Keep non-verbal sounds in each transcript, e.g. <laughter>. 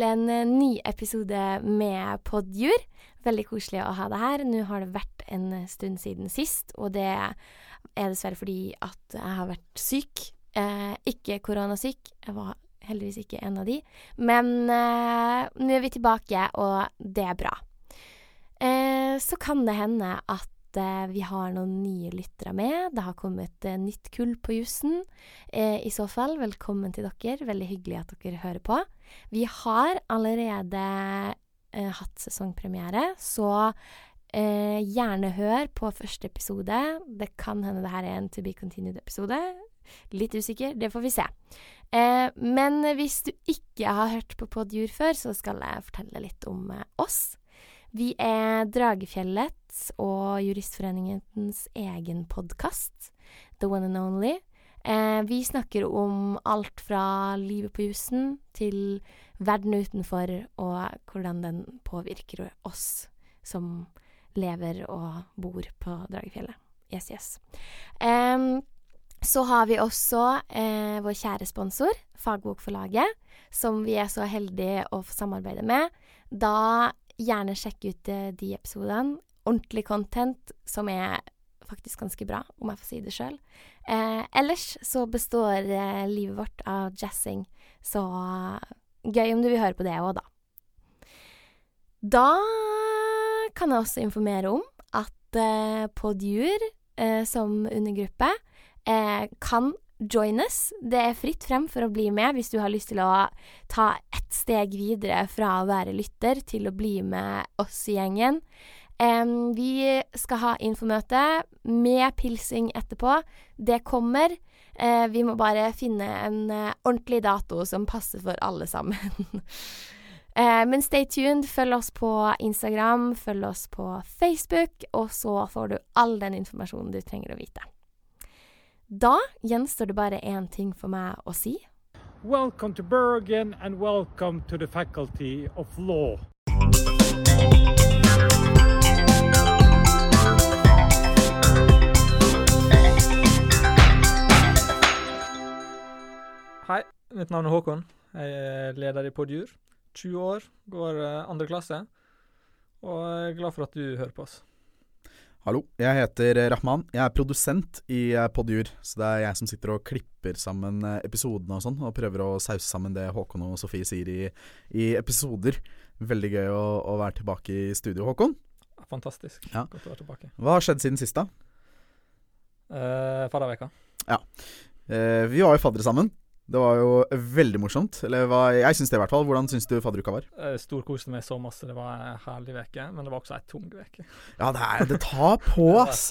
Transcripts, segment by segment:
til en eh, ny episode med Podjur. Veldig koselig å ha deg her. Nå har det vært en stund siden sist, og det er dessverre fordi at jeg har vært syk. Eh, ikke koronasyk, jeg var heldigvis ikke en av de. Men eh, nå er vi tilbake, og det er bra. Eh, så kan det hende at eh, vi har noen nye lyttere med. Det har kommet eh, nytt kull på jussen. Eh, I så fall, velkommen til dere. Veldig hyggelig at dere hører på. Vi har allerede eh, hatt sesongpremiere, så eh, gjerne hør på første episode. Det kan hende det her er en to be continued-episode. Litt usikker, det får vi se. Eh, men hvis du ikke har hørt på Podjur før, så skal jeg fortelle litt om oss. Vi er Og Juristforeningens egen podkast, The One and Only. Eh, vi snakker om alt fra livet på jussen til verden utenfor, og hvordan den påvirker oss som lever og bor på Dragefjellet. Yes, yes. Um, så har vi også eh, vår kjære sponsor, Fagbokforlaget, som vi er så heldige å få samarbeide med. Da gjerne sjekk ut eh, de episodene. Ordentlig content som er faktisk ganske bra, om jeg får si det sjøl. Eh, ellers så består eh, livet vårt av jazzing, så gøy om du vil høre på det òg, da. Da kan jeg også informere om at eh, Podjur eh, som undergruppe eh, kan joines. Det er fritt frem for å bli med hvis du har lyst til å ta ett steg videre fra å være lytter til å bli med oss i gjengen. Um, vi skal ha infomøte med pilsing etterpå. Det kommer. Uh, vi må bare finne en uh, ordentlig dato som passer for alle sammen. uh, <laughs> men stay tuned. Følg oss på Instagram, følg oss på Facebook, og så får du all den informasjonen du trenger å vite. Da gjenstår det bare én ting for meg å si. Welcome to Bergen and welcome to the Faculty of Law. Hei, mitt navn er Håkon. Jeg er leder i Podjur. 20 år, går eh, andre klasse. Og jeg er glad for at du hører på oss. Hallo, jeg heter Rahman. Jeg er produsent i eh, Podjur. Så det er jeg som sitter og klipper sammen eh, episodene og sånn, og prøver å sause sammen det Håkon og Sofie sier i, i episoder. Veldig gøy å, å, være tilbake i studio, Håkon. Fantastisk. Ja. Godt å være tilbake. Hva har skjedd siden sist, da? Eh, Fadderveka. Ja. Eh, vi var jo faddere sammen. Det var jo veldig morsomt. Eller hva, jeg syns det, i hvert fall. Hvordan syns du fadderuka var? Jeg storkoste meg så masse. Det var en herlig uke, men det var også ei tung uke. Ja, det, er, det tar <laughs> på, ass.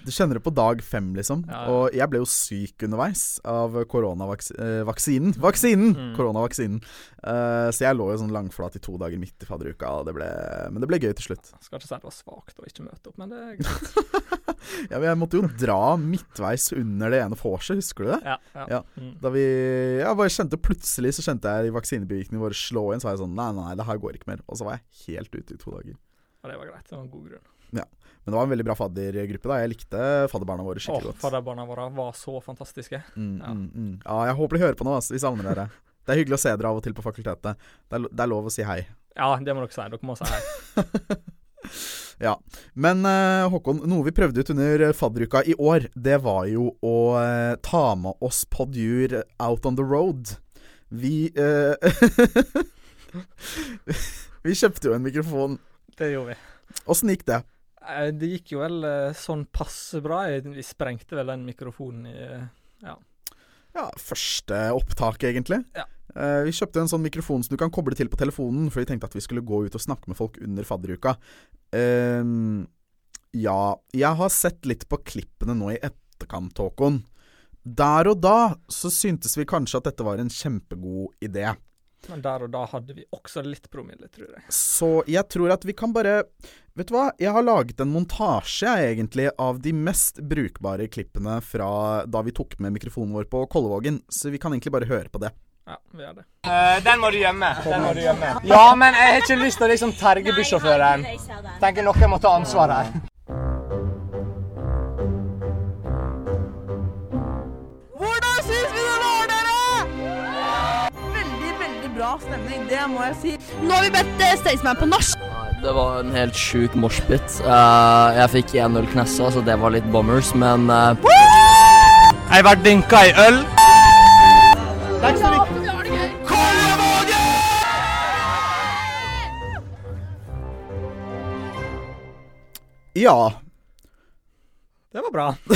Du kjenner det på dag fem, liksom. Ja, ja. Og jeg ble jo syk underveis av koronavaksinen. Eh, Vaksinen! Mm. Koronavaksinen. Uh, så jeg lå jo sånn langflat i to dager midt i fadderuka, men det ble gøy til slutt. Jeg skal ikke si det var svakt å ikke møte opp, men det er <laughs> greit. ja, men jeg måtte jo dra midtveis under det ene vorset, husker du det? Ja. ja. ja. Mm. Da vi Jeg bare kjente Plutselig så kjente jeg vaksinebevirkningene våre slå inn, så var jeg sånn Nei, nei, det her går ikke mer. Og så var jeg helt ute i to dager. Ja, det var greit. Det var en god grunn. Ja. Men det var en veldig bra faddergruppe. da Jeg likte fadderbarna våre skikkelig godt. Fadderbarna våre var så fantastiske. Mm, ja. Mm, mm. ja. jeg håper de hører på nå. Altså. Vi savner dere. Det er hyggelig å se dere av og til på fakultetet. Det er, det er lov å si hei. Ja, det må dere si. Dere må si hei. <laughs> Ja. Men uh, Håkon, noe vi prøvde ut under fadderuka i år, det var jo å uh, ta med oss Podjur out on the road. Vi uh, <laughs> Vi kjøpte jo en mikrofon. Det gjorde vi. Åssen gikk det? Det gikk jo vel sånn passe bra. Vi sprengte vel den mikrofonen i Ja. Ja, første opptak, egentlig. Ja. Uh, vi kjøpte en sånn mikrofon som du kan koble til på telefonen, for vi tenkte at vi skulle gå ut og snakke med folk under fadderuka. Uh, ja, jeg har sett litt på klippene nå i etterkant, Håkon. Der og da så syntes vi kanskje at dette var en kjempegod idé. Men der og da hadde vi også litt promille, tror jeg. Så jeg tror at vi kan bare Vet du hva, jeg har laget en montasje, egentlig, av de mest brukbare klippene fra da vi tok med mikrofonen vår på Kollevågen, så vi kan egentlig bare høre på det. Ja, vi gjør det. Uh, den må du gjemme. Den må du gjemme. Ja, men jeg har ikke lyst til å liksom terge bussjåføren. Tenker noen må ta ansvar her. Hvordan syns vi det var, dere? Veldig, veldig bra. stemning, det må jeg si. Nå har vi bedt uh, Staysman på norsk. Det var en helt sjuk moshpit. Uh, jeg fikk 1-0 knessa, så det var litt bombers, men uh, Jeg har vært dynka i øl. Ja. Det var bra. <laughs>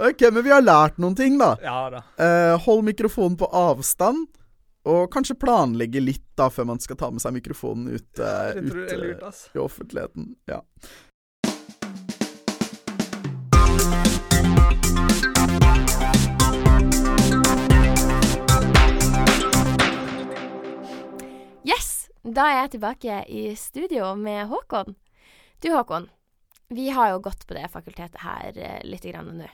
Ok, men vi har lært noen ting, da. Ja da. Eh, hold mikrofonen på avstand. Og kanskje planlegge litt da før man skal ta med seg mikrofonen ut, eh, ut eh, i offentligheten. Ja. Da er jeg tilbake i studio med Håkon. Du Håkon, vi har jo gått på det fakultetet her eh, litt grann nå.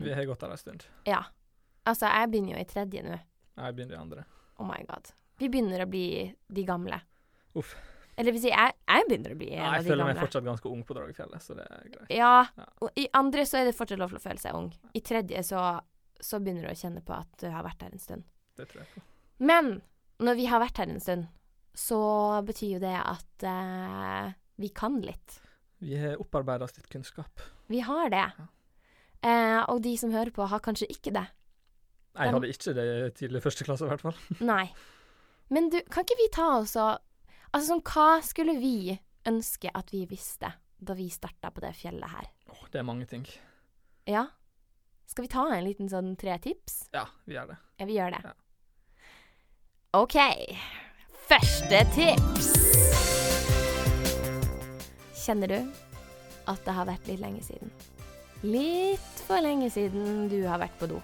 Vi har gått der en stund. Ja. Altså, jeg begynner jo i tredje nå. Jeg begynner i andre. Oh my god. Vi begynner å bli de gamle. Uff. Eller vil si, jeg, jeg begynner å bli en Nei, av jeg føler meg fortsatt ganske ung på Dragefjellet, så det er greit. Ja. Ja. Og i andre så er det fortsatt lov til å føle seg ung. I tredje så, så begynner du å kjenne på at du har vært her en stund. Det tror jeg på. Men når vi har vært her en stund, så betyr jo det at eh, vi kan litt. Vi har opparbeida oss litt kunnskap. Vi har det. Eh, og de som hører på, har kanskje ikke det. Jeg Dem- hadde ikke det tidlig i første klasse, i hvert fall. <laughs> Nei. Men du, kan ikke vi ta oss og Altså sånn, hva skulle vi ønske at vi visste da vi starta på det fjellet her? Åh, det er mange ting. Ja? Skal vi ta en liten sånn tre tips? Ja, vi gjør det. Ja, vi gjør det. Ja. OK. Første tips. Kjenner du at det har vært litt lenge siden? Litt for lenge siden du har vært på do.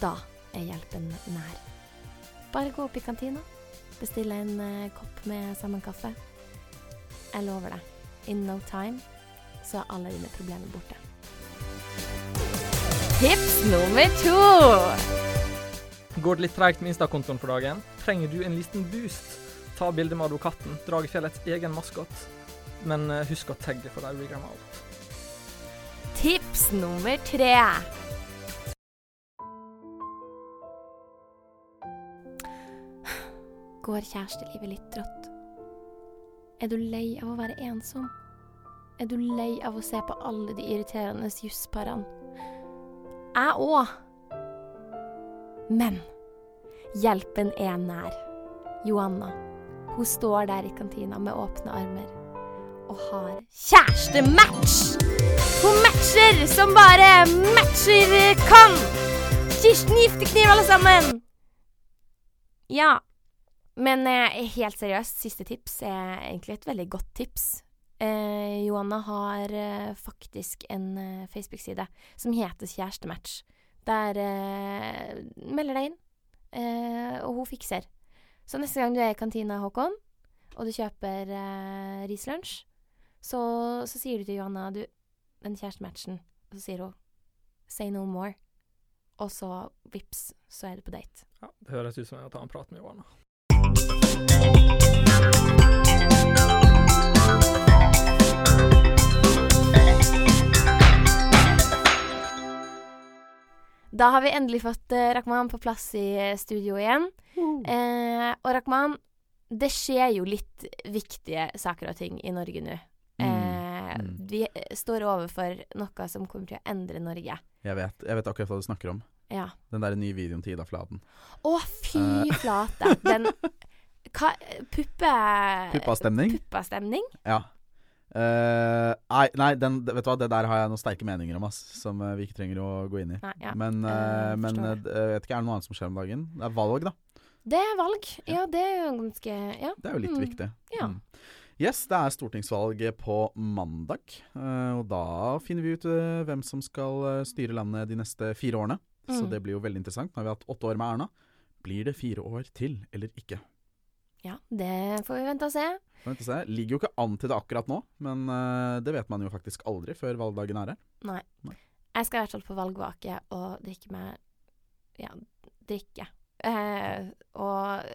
Da er hjelpen nær. Bare gå opp i kantina, bestille en uh, kopp med sammen kaffe. Jeg lover deg, in no time så er alle dine problemer borte. Tips nummer to. Går det litt treigt med Insta-kontoen for dagen? Trenger du en liten boost? Ta bilde med advokaten, Dragefjellets egen maskot. Men eh, husk å tagge for de regrammer alt. Tips nummer tre. Går kjærestelivet litt trått? Er du lei av å være ensom? Er du lei av å se på alle de irriterende jusparene? Jeg òg. Men hjelpen er nær. Joanna, hun står der i kantina med åpne armer og har kjærestematch! Hun matcher som bare matcher kan! Kirsten Giftekniv, alle sammen! Ja. Men eh, helt seriøst, siste tips er egentlig et veldig godt tips. Eh, Joanna har eh, faktisk en eh, Facebook-side som heter Kjærestematch. Der eh, melder deg inn, eh, og hun fikser. Så neste gang du er i kantina, Håkon, og du kjøper eh, rislunsj, så, så sier du til Johanna du, den kjærestematchen, og så sier hun say no more. Og så vips, så er du på date. Ja, det høres ut som jeg tar en prat med Johanna. Da har vi endelig fått uh, Rakhman på plass i eh, studio igjen. Eh, og Rakhman, det skjer jo litt viktige saker og ting i Norge nå. Uh, Mm. Vi eh, står overfor noe som kommer til å endre Norge. Jeg vet, jeg vet akkurat hva du snakker om. Ja. Den der nye videoen til Ida Fladen. Å, fy Eh. flate! Den <laughs> hva, Puppe... Puppastemning? Puppastemning? Ja. Eh, nei, nei den, vet du hva, det der har jeg noen sterke meninger om, ass, som eh, vi ikke trenger å gå inn i. Nei, ja. Men, uh, eh, men jeg vet ikke, er det noe annet som skjer om dagen? Det er valg, da. Det er valg. Ja, det er jo ganske Ja. Det er jo litt Mm. viktig. Ja. Mm. Yes, det er stortingsvalg på mandag. og da finner vi ut hvem som skal styre landet de neste fire årene. Så Mm. det blir jo veldig interessant. Nå har vi hatt åtte år med Erna. Blir det fire år til, eller ikke? Ja, det får vi vente og se. Vente og se. Ligger jo ikke an til det akkurat nå, men uh, det vet man jo faktisk aldri før valgdagen er her. Nei. Nei. Jeg skal i hvert fall på valgvake og drikke med Ja, drikke. Eh, og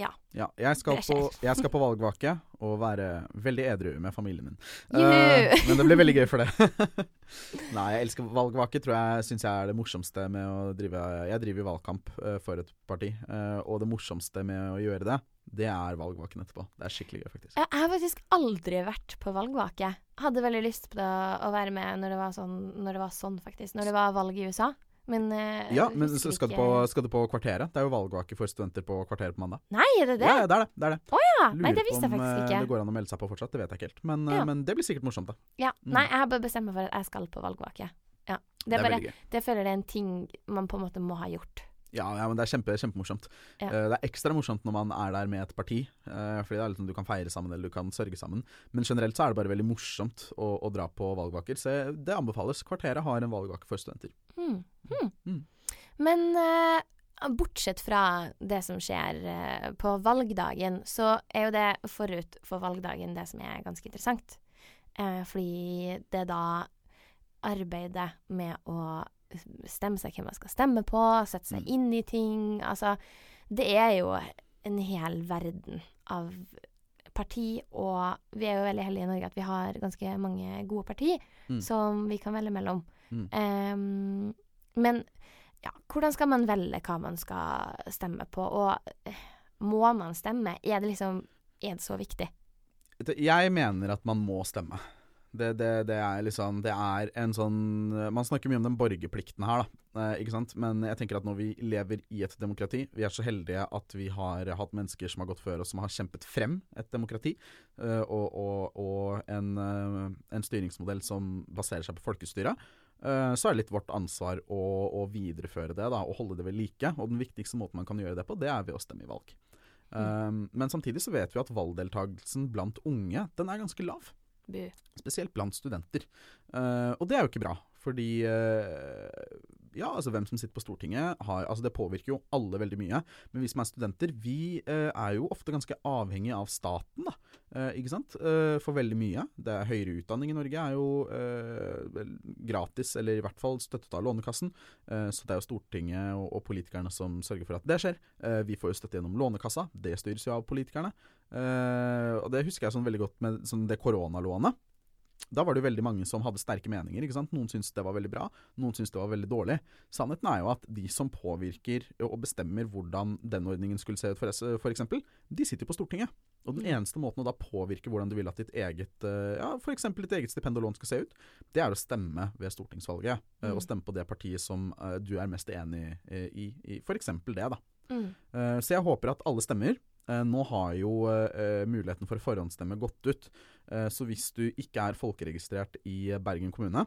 Ja. Ja, jeg skal, på, jeg skal på valgvake og være veldig edru med familien min. Eh, <laughs> men det blir veldig gøy for det. <laughs> Nei, jeg elsker valgvake. Tror jeg syns jeg er det morsomste med å drive Jeg driver valgkamp uh, for et parti, uh, og det morsomste med å gjøre det, det er valgvaken etterpå. Det er skikkelig gøy, faktisk. Jeg har faktisk aldri vært på valgvake. Hadde veldig lyst på det, å være med når det var sånn, når det var sånn faktisk. Når det var valg i USA. Men uh, Ja, men skal du, på, skal du på Kvarteret? Det er jo valgvake for studenter på Kvarteret på mandag. Nei, er det det? Ja, ja, det er det. det, er det. Ja, nei, det visste jeg om, faktisk eh, ikke. det går an å melde seg på fortsatt, det vet jeg ikke helt. Men, eh, Ja. men det blir sikkert morsomt, da. Ja. Mm. Nei, jeg har bare bestemt meg for at jeg skal på valgvake. Ja. Det, Det er er bare, det føler jeg er en ting man på en måte må ha gjort. Ja, ja, men det er kjempe, kjempemorsomt. Ja. Eh, det er ekstra morsomt når man er der med et parti. eh, fordi det er liksom, du kan feire sammen eller du kan sørge sammen. Men generelt så er det bare veldig morsomt å, å dra på valgvaker. Så det anbefales. Kvarteret har en valgvake for studenter. Mm. Mm. Mm. Men uh, bortsett fra det som skjer på valgdagen, så er jo det forut for valgdagen det som er ganske interessant. Fordi det er da arbeidet med å stemme seg hvem man skal stemme på, sette seg Mm. inn i ting Altså, det er jo en hel verden av parti, og vi er jo veldig heldige i Norge at vi har ganske mange gode parti Mm. som vi kan velge mellom. Mm. Um, men ja, hvordan skal man velge hva man skal stemme på, og må man stemme? Er det liksom Er det så viktig? Jeg mener at man må stemme. Det, det, det er liksom Det er en sånn Man snakker mye om den borgerplikten her, da. Eh, ikke sant? Men jeg tenker at når vi lever i et demokrati Vi er så heldige at vi har hatt mennesker som har gått før oss, som har kjempet frem et demokrati. eh, og og, og en, eh, en styringsmodell som baserer seg på folkestyret. Eh, så er det litt vårt ansvar å, å videreføre det da, og holde det ved like. Og den viktigste måten man kan gjøre det på, det er ved å stemme i valg. Um, men samtidig så vet vi at valgdeltakelsen blant unge den er ganske lav. Bu. Spesielt blant studenter. Uh, og det er jo ikke bra, fordi uh, Ja, altså hvem som sitter på Stortinget har Altså det påvirker jo alle veldig mye. Men vi som er studenter, vi eh, er jo ofte ganske avhengig av staten, da. Eh, ikke sant? Eh, for veldig mye. Det er Høyere utdanning i Norge er jo eh, gratis, eller i hvert fall støttet av Lånekassen. Så det er jo Stortinget og, og politikerne som sørger for at det skjer. Vi får jo støtte gjennom Lånekassa. Det styres jo av politikerne. Eh, og det husker jeg sånn veldig godt med sånn det koronalånet. Da var det veldig mange som hadde sterke meninger. ikke sant? Noen syntes det var veldig bra, noen syntes det var veldig dårlig. Sannheten er jo at de som påvirker og bestemmer hvordan den ordningen skulle se ut, for, eksempel, de sitter på Stortinget. Og den eneste måten å da påvirke hvordan du vil at ditt eget eh, ja, f.eks. ditt eget stipend og lån skal se ut, det er å stemme ved stortingsvalget. eh, Mm. Og stemme på det partiet som du er mest enig i, i f.eks. det, da. Mm. Så jeg håper at alle stemmer. Eh, Nå har jo eh, muligheten for forhåndsstemme gått ut. Eh, Så hvis du ikke er folkeregistrert i Bergen kommune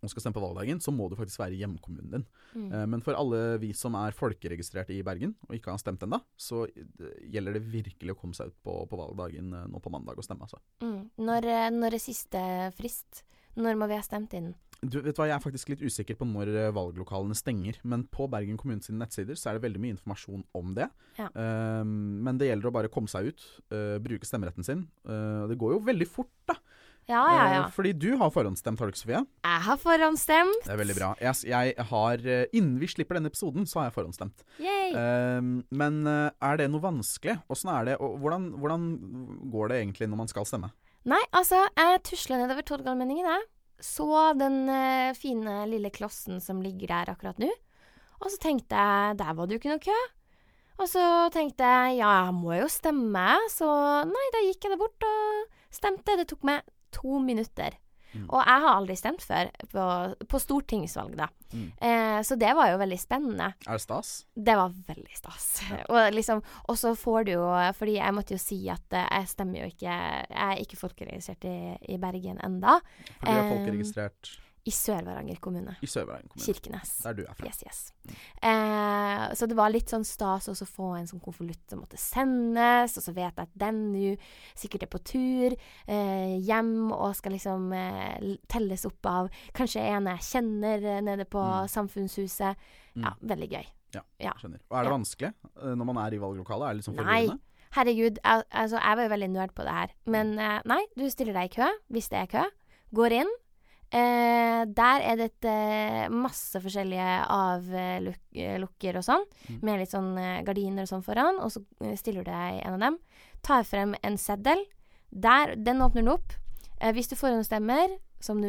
og skal stemme på valgdagen, så må du faktisk være i hjemkommunen din. Mm. Eh, Men for alle vi som er folkeregistrert i Bergen og ikke har stemt ennå, så eh, gjelder det virkelig å komme seg ut på, på valgdagen eh, nå på mandag og stemme. Altså. Mm. Når, eh, når er siste frist? Når må vi ha stemt inn? Du vet hva, Jeg er faktisk litt usikker på når eh, valglokalene stenger, men på Bergen kommunes nettsider så er det veldig mye informasjon om det. Ja. Um, men det gjelder å bare komme seg ut, uh, bruke stemmeretten sin. Uh, det går jo veldig fort, da. Ja, ja, ja. Uh, fordi du har forhåndsstemt, har du ikke, Sofie? Jeg har forhåndsstemt. Det er veldig bra. Jeg, jeg har, Innen vi slipper denne episoden, så har jeg forhåndsstemt. Yay. Eh, men er det noe vanskelig? Åssen er det, og hvordan, hvordan går det egentlig når man skal stemme? Nei, altså, jeg tusla nedover Torgallmenningen, jeg. Så den eh, fine lille klossen som ligger der akkurat nå. Og så tenkte jeg, der var det jo ikke noe kø. Og så tenkte jeg, ja, jeg må jo stemme. Så nei, da gikk jeg da bort og stemte. Det tok meg to minutter. Mm. Og jeg har aldri stemt før på, på stortingsvalg, da. Mm. Eh, så det var jo veldig spennende. Er det stas? Det var veldig stas. <laughs> Og liksom, så får du jo Fordi jeg måtte jo si at eh, jeg stemmer jo ikke Jeg er ikke folkeregistrert i, i Bergen enda. For du er Eh, folkeregistrert I Sør-Varanger kommune. i Sør-Varanger kommune. Kirkenes. Der du er fra. Yes, yes. Eh, så det var litt sånn stas også å få en sånn konvolutt som måtte sendes, og så vet jeg at den nå sikkert er på tur eh, hjem og skal liksom eh, telles opp av kanskje en jeg kjenner eh, nede på Mm. Samfunnshuset. Mm. Ja, veldig gøy. Ja, Ja. skjønner. Og er det Ja. vanskelig eh, når man er i valglokalet? Er det liksom forvirrende? Herregud, al altså, jeg var jo veldig nerd på det her. Men eh, nei, du stiller deg i kø hvis det er kø. Går inn. Eh, der er det et, eh, masse forskjellige avlukker og sånn, Mm. med litt sånn eh, gardiner og sånn foran, og så eh, stiller du deg i en av dem. Tar frem en seddel. Der, den åpner du opp. Eh, hvis du forhåndsstemmer, som du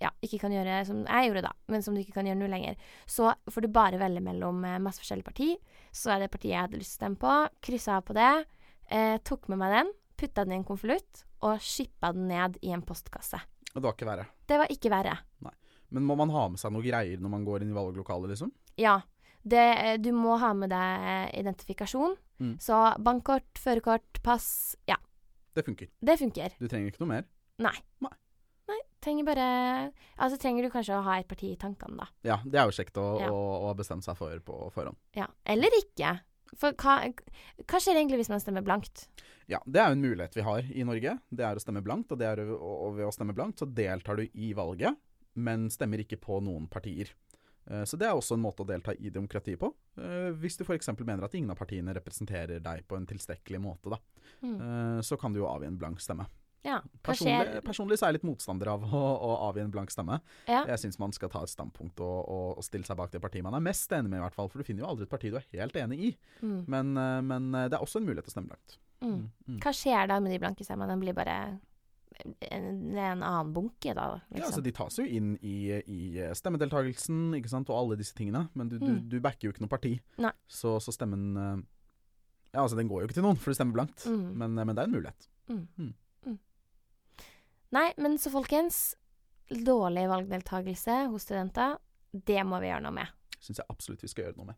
ja, ikke kan gjøre som jeg gjorde da, men som du ikke kan gjøre nå lenger, så får du bare velge mellom eh, masse forskjellige parti. Så er det partiet jeg hadde lyst til å stemme på. Kryssa av på det. Eh, tok med meg den, putta den i en konvolutt og shippa den ned i en postkasse. Det var ikke verre. Det var ikke verre. Men må man ha med seg noe greier når man går inn i valglokalet, liksom? Ja. Det, eh, du må ha med deg identifikasjon. Mm. Så bankkort, førerkort, pass Ja, Det funker. det funker. Du trenger ikke noe mer. Nei. Nei. Nei, trenger bare Altså trenger du kanskje å ha et parti i tankene, da. Ja, det er jo kjekt å, Ja. å, å bestemme seg for på forhånd. Ja. Eller ikke. For hva, hva skjer egentlig hvis man stemmer blankt? Ja, det er jo en mulighet vi har i Norge. Det er å stemme blankt, og, det er, og ved å stemme blankt så deltar du i valget, men stemmer ikke på noen partier. Eh, Så det er også en måte å delta i demokratiet på. Eh, Hvis du f.eks. mener at ingen av partiene representerer deg på en tilstrekkelig måte, da, Mm. eh, så kan du jo avgi en blank stemme. Ja. Personlig, personlig så er jeg litt motstander av å, å avgi en blank stemme. Ja. Jeg syns man skal ta et standpunkt og, og, og stille seg bak det partiet man er mest enig med, i hvert fall. For du finner jo aldri et parti du er helt enig i. Mm. Men, eh, men eh, det er også en mulighet til å stemme blankt. Mm. Mm. Hva skjer da med de blanke stemmene? Den blir bare en, en annen bunke, da? Ja, altså Liksom. De tas jo inn i, i stemmedeltakelsen ikke sant, og alle disse tingene, men du, du, Mm. du backer jo ikke noe parti. Så, så stemmen eh, Ja, altså den går jo ikke til noen, for du stemmer blankt, Mm. men, eh, men det er en mulighet. Mm. Nei, men så folkens. Dårlig valgdeltakelse hos studenter, det må vi gjøre noe med. Syns jeg absolutt vi skal gjøre noe med.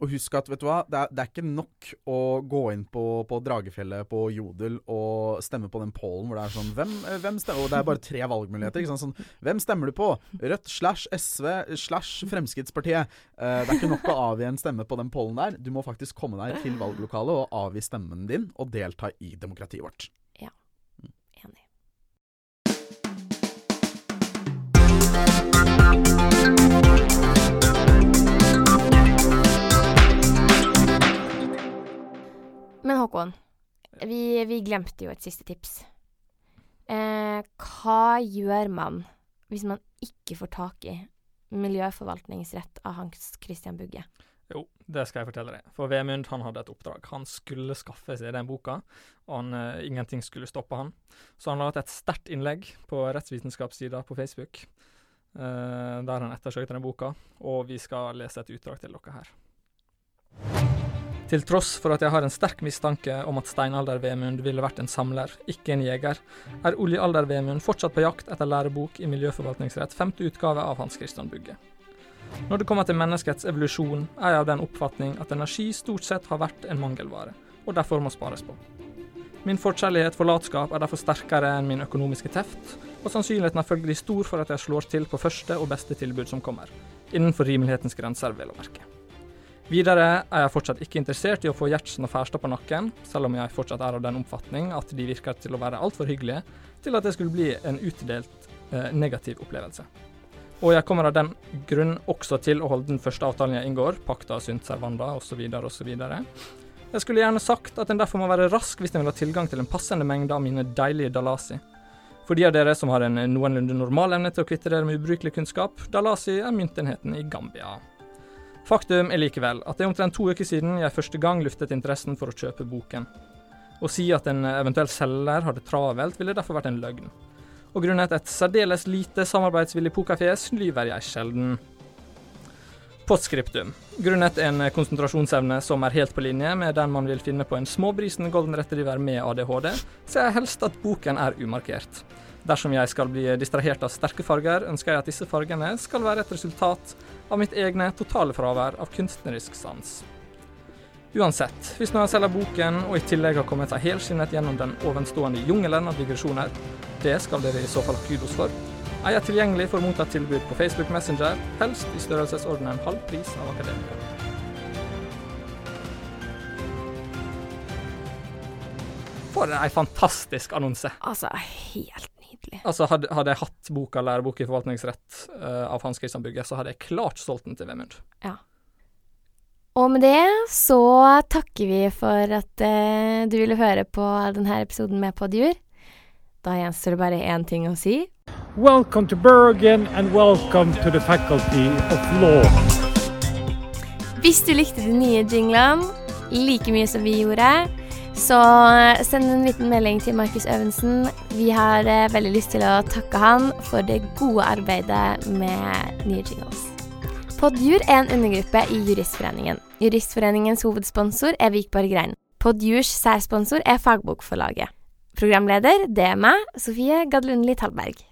Og husk at vet du hva, det er, det er ikke nok å gå inn på, på Dragefjellet på Jodel og stemme på den pollen hvor det er sånn hvem, hvem stemmer, Og det er bare tre valgmuligheter. Ikke sant? Sånn, hvem stemmer du på? Rødt slash SV slash Fremskrittspartiet. Eh, det er ikke nok å avgi en stemme på den pollen der. Du må faktisk komme deg til valglokalet og avgi stemmen din, og delta i demokratiet vårt. Men Håkon, vi, vi glemte jo et siste tips. Eh, hva gjør man hvis man ikke får tak i miljøforvaltningsrett av Hans Christian Bugge? Jo, det skal jeg fortelle deg. For Vemund han hadde et oppdrag. Han skulle skaffe seg den boka, og han, uh, ingenting skulle stoppe han. Så han la ut et sterkt innlegg på rettsvitenskapssida på Facebook, eh, der han ettersøkte den boka, og vi skal lese et utdrag til dere her. Til tross for at jeg har en sterk mistanke om at steinalder-Vemund ville vært en samler, ikke en jeger, er oljealder-Vemund fortsatt på jakt etter lærebok i miljøforvaltningsrett, femte utgave av Hans Christian Bugge. Når det kommer til menneskets evolusjon, er jeg av den oppfatning at energi stort sett har vært en mangelvare, og derfor må spares på. Min forkjærlighet for latskap er derfor sterkere enn min økonomiske teft, og sannsynligheten er følgelig stor for at jeg slår til på første og beste tilbud som kommer, innenfor rimelighetens grenser, vel å merke. Videre er jeg fortsatt ikke interessert i å få Gjertsen og Færstad på nakken, selv om jeg fortsatt er av den oppfatning at de virker til å være altfor hyggelige til at det skulle bli en utdelt eh, negativ opplevelse. Og jeg kommer av den grunn også til å holde den første avtalen jeg inngår, pakta sunt servanda osv. osv. Jeg skulle gjerne sagt at en derfor må være rask hvis en vil ha tilgang til en passende mengde av mine deilige dalasi. For de av dere som har en noenlunde normal evne til å kvitte dere med ubrukelig kunnskap, dalasi er myntenheten i Gambia. Faktum er likevel at det er omtrent to uker siden jeg første gang luftet interessen for å kjøpe boken. Å si at en eventuell selger har det travelt, ville derfor vært en løgn. Og grunnet et særdeles lite samarbeidsvillig pokerfjes lyver jeg sjelden. Postskriptum. Grunnet en konsentrasjonsevne som er helt på linje med den man vil finne på en småbrisen golden retriever med ADHD, ser jeg helst at boken er umarkert. Dersom jeg skal bli distrahert av sterke farger, ønsker jeg at disse fargene skal være et resultat av mitt egne totale fravær av kunstnerisk sans. Uansett, hvis noen selger boken og i tillegg har kommet seg helskinnet gjennom den ovenstående jungelen av digresjoner, det skal dere i så fall kudos for, er tilgjengelig for å motta tilbud på Facebook Messenger, helst i størrelsesordenen halv pris av akademikere. For ei fantastisk annonse. Altså, helt nydelig. Altså, hadde, hadde jeg hatt boka 'Lærebok i forvaltningsrett' uh, av Hans Christian Bugge, så hadde jeg klart solgt den til Vemund. Ja. Og med det så takker vi for at uh, du ville høre på denne episoden med Podjur. Da gjenstår det bare én ting å si. Welcome to Bergen and welcome to the Faculty of Law. Hvis du likte de nye jinglene like mye som vi gjorde, så send en liten melding til Markus Øvensen. Vi har eh, veldig lyst til å takke han for det gode arbeidet med nye jingles. Podjur er en undergruppe i Juristforeningen. Juristforeningens hovedsponsor er Vikborg Rein. Podjurs særsponsor er Fagbokforlaget. Programleder det er meg, Sofie Gadlundli Tallberg.